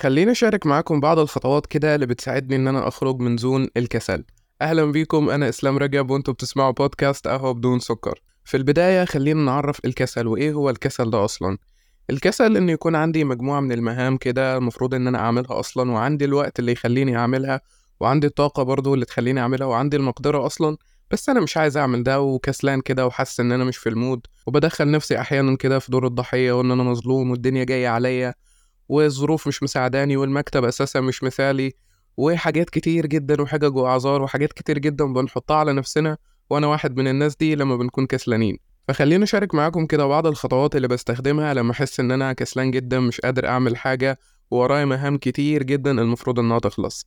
خليني أشارك معاكم بعض الخطوات كده اللي بتساعدني إن أنا أخرج من zone الكسل. أهلا بيكم أنا إسلام رجب وأنتوا بتسمعوا بودكاست قهوة بدون سكر. في البداية خلينا نعرف الكسل وإيه هو الكسل ده أصلا. الكسل إن يكون عندي مجموعة من المهام كده المفروض إن أنا أعملها أصلا وعندي الوقت اللي يخليني أعملها وعندي الطاقة برضو اللي تخليني أعملها وعندي المقدرة أصلا. بس أنا مش عايز أعمل ده وكسلان كده وحاسس إن أنا مش في ال mood وبدخل نفسي أحيانا كده في دور الضحية وإن أنا مظلوم والدنيا جاية عليا. والظروف مش مساعداني والمكتب أساسا مش مثالي وحاجات كتير جدا وحجج وأعذار وحاجات كتير جدا بنحطها على نفسنا وأنا واحد من الناس دي لما بنكون كسلانين. فخليني أشارك معاكم كده بعض الخطوات اللي بستخدمها لما أحس إن أنا كسلان جدا مش قادر أعمل حاجة وورايا مهام كتير جدا المفروض إنها تخلص.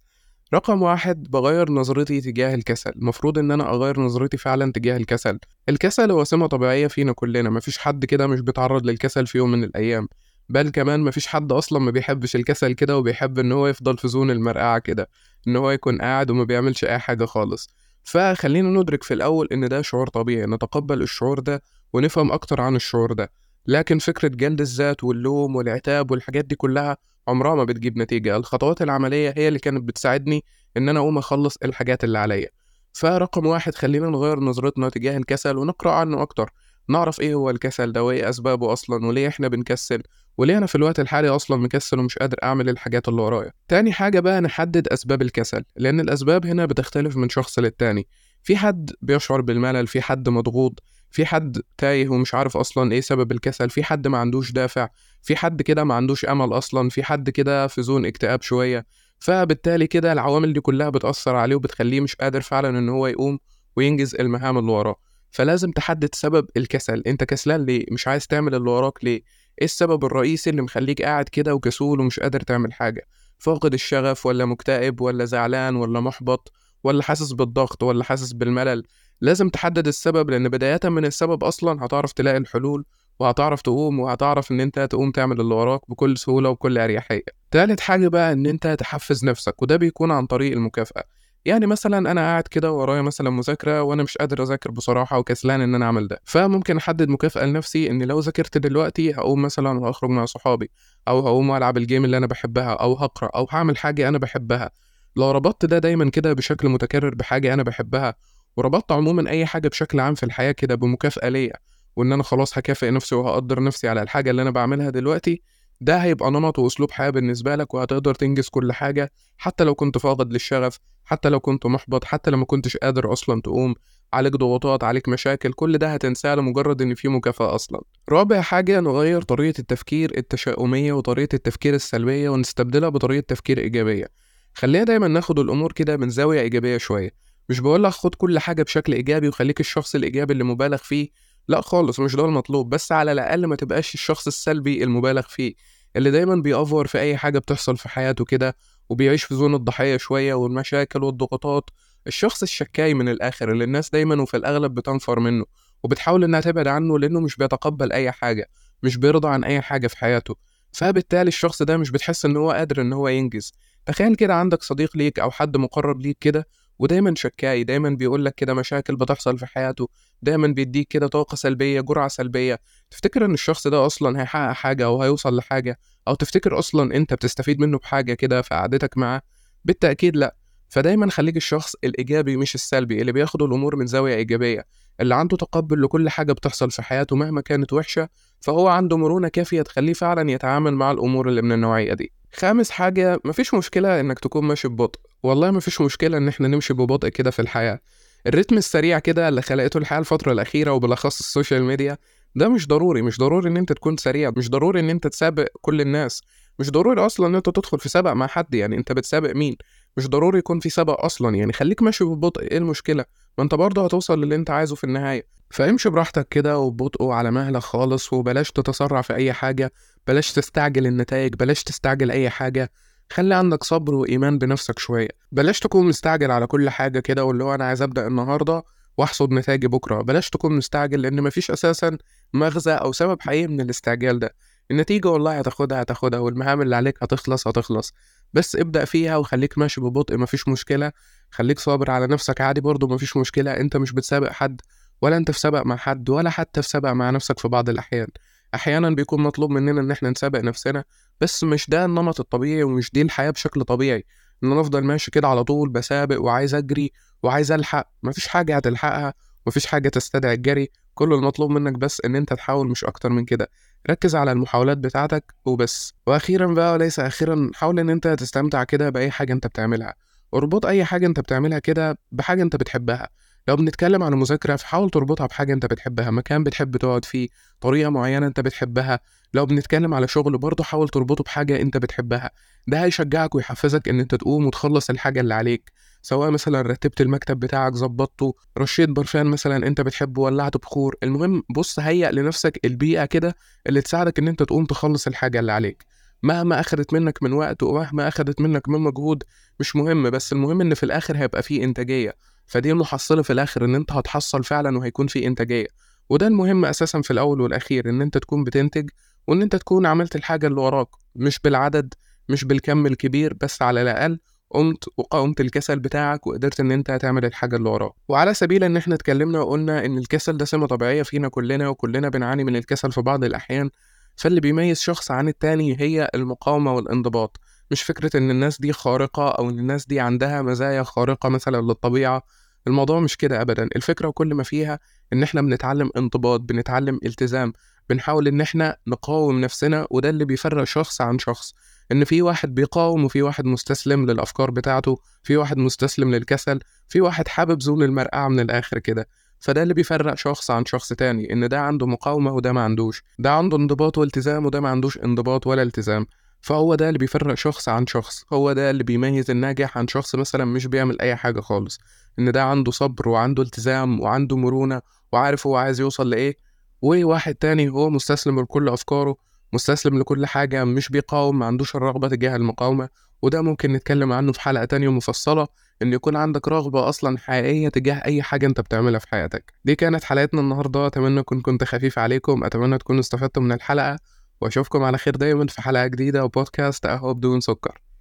رقم واحد بغير نظرتي تجاه الكسل. المفروض إن أنا أغير نظرتي فعلا تجاه الكسل. الكسل هو سمة طبيعية فينا كلنا مفيش حد كده مش بيتعرض للكسل في يوم من الأيام. بل كمان مفيش حد أصلا ما بيحبش الكسل كده وبيحب إن هو يفضل في زون المرقعة كده إن هو يكون قاعد وما بيعملش أي حاجة خالص. فخلينا ندرك في الأول إن ده شعور طبيعي نتقبل الشعور ده ونفهم أكتر عن الشعور ده. لكن فكرة جلد الذات واللوم والعتاب والحاجات دي كلها عمرها ما بتجيب نتيجة. الخطوات العملية هي اللي كانت بتساعدني إن أنا أقوم أخلص الحاجات اللي عليا. فرقم واحد خلينا نغير نظرتنا تجاه الكسل ونقرأ عنه أكتر. نعرف إيه هو الكسل ده وإيه أسبابه أصلا وليه إحنا بنكسل وليه أنا في الوقت الحالي أصلا مكسل ومش قادر أعمل الحاجات اللي ورايا. تاني حاجة بقى نحدد أسباب الكسل لأن الأسباب هنا بتختلف من شخص للتاني. في حد بيشعر بالملل في حد مضغوط في حد تايه ومش عارف أصلا إيه سبب الكسل في حد ما عندوش دافع في حد كده ما عندوش أمل أصلا في حد كده في zone اكتئاب شوية. فبالتالي كده العوامل دي كلها بتأثر عليه وبتخليه مش قادر فعلا إن هو يقوم وينجز المهام اللي وراه. فلازم تحدد سبب الكسل. انت كسلان ليه؟ مش عايز تعمل اللي وراك ليه؟ إيه السبب الرئيسي اللي مخليك قاعد كده وكسول ومش قادر تعمل حاجة؟ فاقد الشغف ولا مكتئب ولا زعلان ولا محبط ولا حاسس بالضغط ولا حاسس بالملل؟ لازم تحدد السبب لأن بداية من السبب أصلا هتعرف تلاقي الحلول وهتعرف تقوم وهتعرف إن أنت تقوم تعمل اللي وراك بكل سهولة وبكل أريحية. تالت حاجة بقى إن أنت تحفز نفسك وده بيكون عن طريق المكافأة. يعني مثلا أنا قاعد كده ورايا مثلا مذاكرة وأنا مش قادر أذاكر بصراحة وكسلان إن أنا أعمل ده. فممكن أحدد مكافأة لنفسي إن لو ذاكرت دلوقتي هقوم مثلا وهخرج مع صحابي أو هقوم والعب الجيم اللي أنا بحبها أو هقرأ أو هعمل حاجة أنا بحبها. لو ربطت ده دايما كده بشكل متكرر بحاجة أنا بحبها وربطت عموما أي حاجة بشكل عام في الحياة كده بمكافأة ليا وإن أنا خلاص هكافئ نفسي وهقدر نفسي على الحاجة اللي أنا بعملها دلوقتي ده هيبقى نمط وأسلوب حياة بالنسبة لك وهتقدر تنجز كل حاجة حتى لو كنت فاقد للشغف حتى لو كنت محبط حتى لو ما كنتش قادر أصلا تقوم عليك ضغوطات عليك مشاكل كل ده هتنساه لمجرد إن في مكافأة أصلا. رابع حاجة نغير طريقة التفكير التشاؤمية وطريقة التفكير السلبية ونستبدلها بطريقة تفكير إيجابية. خلينا دايما ناخد الأمور كده من زاوية إيجابية شوية. مش بقول لك خد كل حاجة بشكل إيجابي وخليك الشخص الإيجابي اللي مبالغ فيه لا خالص مش ده المطلوب بس على الأقل ما تبقاش الشخص السلبي المبالغ فيه اللي دايما بيأفور في أي حاجة بتحصل في حياته كده وبيعيش في زون الضحيه شوية والمشاكل والضغوطات. الشخص الشكاي من الآخر اللي الناس دايما وفي الأغلب بتنفر منه وبتحاول إنها تبعد عنه لأنه مش بيتقبل أي حاجة مش بيرضى عن أي حاجة في حياته. فبالتالي الشخص ده مش بتحس إن هو قادر إن هو ينجز. تخيل كده عندك صديق ليك أو حد مقرب ليك كده ودايما شكاي دايما بيقول لك كده مشاكل بتحصل في حياته دايما بيديك كده طاقة سلبية جرعة سلبية. تفتكر إن الشخص ده أصلا هيحقق حاجة أو هيوصل لحاجة؟ أو تفتكر أصلا أنت بتستفيد منه بحاجة كده في قعدتك معاه؟ بالتأكيد لأ. فدايما خليك الشخص الإيجابي مش السلبي اللي بياخد الأمور من زاوية إيجابية اللي عنده تقبل لكل حاجة بتحصل في حياته مهما كانت وحشة فهو عنده مرونة كافية تخليه فعلا يتعامل مع الأمور اللي من النوعية دي. خامس حاجة مفيش مشكلة إنك تكون ماشي ببطء. والله مفيش مشكلة إن إحنا نمشي ببطء كده في الحياة. ال rhythm السريع كده اللي خلقته الحياة الفترة الأخيرة وبالأخص ال social media ده مش ضروري. مش ضروري إن أنت تكون سريع. مش ضروري إن أنت تسابق كل الناس. مش ضروري أصلا إن أنت تدخل في سبق مع حد. يعني أنت بتسابق مين؟ مش ضروري يكون في سبق أصلا. يعني خليك ماشي ببطء. إيه المشكلة؟ ما أنت برضه هتوصل للي أنت عايزه في النهاية. فامشي براحتك كده وببطء وعلى مهلك خالص وبلاش تتسرع في أي حاجة بلاش تستعجل النتائج بلاش تستعجل أي حاجة. خلي عندك صبر وإيمان بنفسك شوية. بلاش تكون مستعجل على كل حاجة كده واللي هو أنا عايز أبدأ النهاردة وأحصد نتائجي بكرة. بلاش تكون مستعجل لأن مفيش أساسا مغزى أو سبب حقيقي من الاستعجال ده. النتيجة والله هتاخدها هتاخدها والمهام اللي عليك هتخلص هتخلص. بس ابدأ فيها وخليك ماشي ببطء مفيش مشكلة. خليك صابر على نفسك عادي برضه مفيش مشكلة. أنت مش بتسابق حد ولا أنت في سبق مع حد ولا حتى في سبق مع نفسك في بعض الأحيان. أحيانا بيكون مطلوب مننا إن إحنا نسابق نفسنا بس مش ده النمط الطبيعي ومش دي الحياة بشكل طبيعي. إن أنا أفضل ماشي كده على طول بسابق وعايز أجري وعايز ألحق مفيش حاجة هتلحقها مفيش حاجة تستدعي الجري. كل المطلوب منك بس إن أنت تحاول مش أكتر من كده. ركز على المحاولات بتاعتك وبس. وأخيرا بقى وليس أخيرا حاول إن أنت تستمتع كده بأي حاجة أنت بتعملها. اربط أي حاجة أنت بتعملها كده بحاجة أنت بتحبها. لو بنتكلم عن مذاكرة فحاول تربطها بحاجة أنت بتحبها مكان بتحب تقعد فيه طريقة معينة أنت بتحبها. لو بنتكلم على شغل برضه حاول تربطه بحاجة أنت بتحبها. ده هيشجعك ويحفزك إن أنت تقوم وتخلص الحاجة اللي عليك. سواء مثلا رتبت المكتب بتاعك ظبطته رشيت برفان مثلا أنت بتحبه ولعت بخور. المهم بص هيئ لنفسك البيئة كده اللي تساعدك إن أنت تقوم تخلص الحاجة اللي عليك. مهما أخدت منك من وقت ومهما أخدت منك من مجهود مش مهم بس المهم إن في الآخر هيبقى فيه إنتاجية. فدي المحصلة في الآخر إن أنت هتحصل فعلا وهيكون في إنتاجية. وده المهم أساسا في الأول والأخير إن أنت تكون بتنتج وإن أنت تكون عملت الحاجة اللي وراك. مش بالعدد مش بالكم الكبير بس على الأقل قمت وقاومت الكسل بتاعك وقدرت إن أنت تعمل الحاجة اللي وراك. وعلى سبيل إن إحنا اتكلمنا وقلنا إن الكسل ده سمة طبيعية فينا كلنا وكلنا بنعاني من الكسل في بعض الأحيان فاللي بيميز شخص عن التاني هي المقاومة والانضباط. مش فكرة إن الناس دي خارقة أو إن الناس دي عندها مزايا خارقة مثلا للطبيعة. الموضوع مش كده ابدا. الفكرة وكل ما فيها إن إحنا بنتعلم انضباط بنتعلم التزام بنحاول إن إحنا نقاوم نفسنا وده اللي بيفرق شخص عن شخص. إن في واحد بيقاوم وفي واحد مستسلم للأفكار بتاعته في واحد مستسلم للكسل في واحد حابب زون المرقعه من الآخر كده. فده اللي بيفرق شخص عن شخص تاني إن ده عنده مقاومة وده ما عندوش. ده عنده انضباط والتزام وده ما عندوش انضباط ولا التزام. فهو ده اللي بيفرق شخص عن شخص هو ده اللي بيميز الناجح عن شخص مثلا مش بيعمل أي حاجة خالص إن ده عنده صبر وعنده التزام وعنده مرونة وعارف هو عايز يوصل لإيه وواحد تاني هو مستسلم لكل أفكاره مستسلم لكل حاجة مش بيقاوم ما عندوش الرغبة تجاه المقاومة وده ممكن نتكلم عنه في حلقة تانية مفصلة إن يكون عندك رغبة أصلا حقيقية تجاه أي حاجة أنت بتعملها في حياتك. دي كانت حلقتنا النهارده أتمنى أكون كنت خفيف عليكم أتمنى تكونوا استفدتوا من الحلقة. وأشوفكم على خير دايما في حلقة جديدة وبودكاست قهوه بدون سكر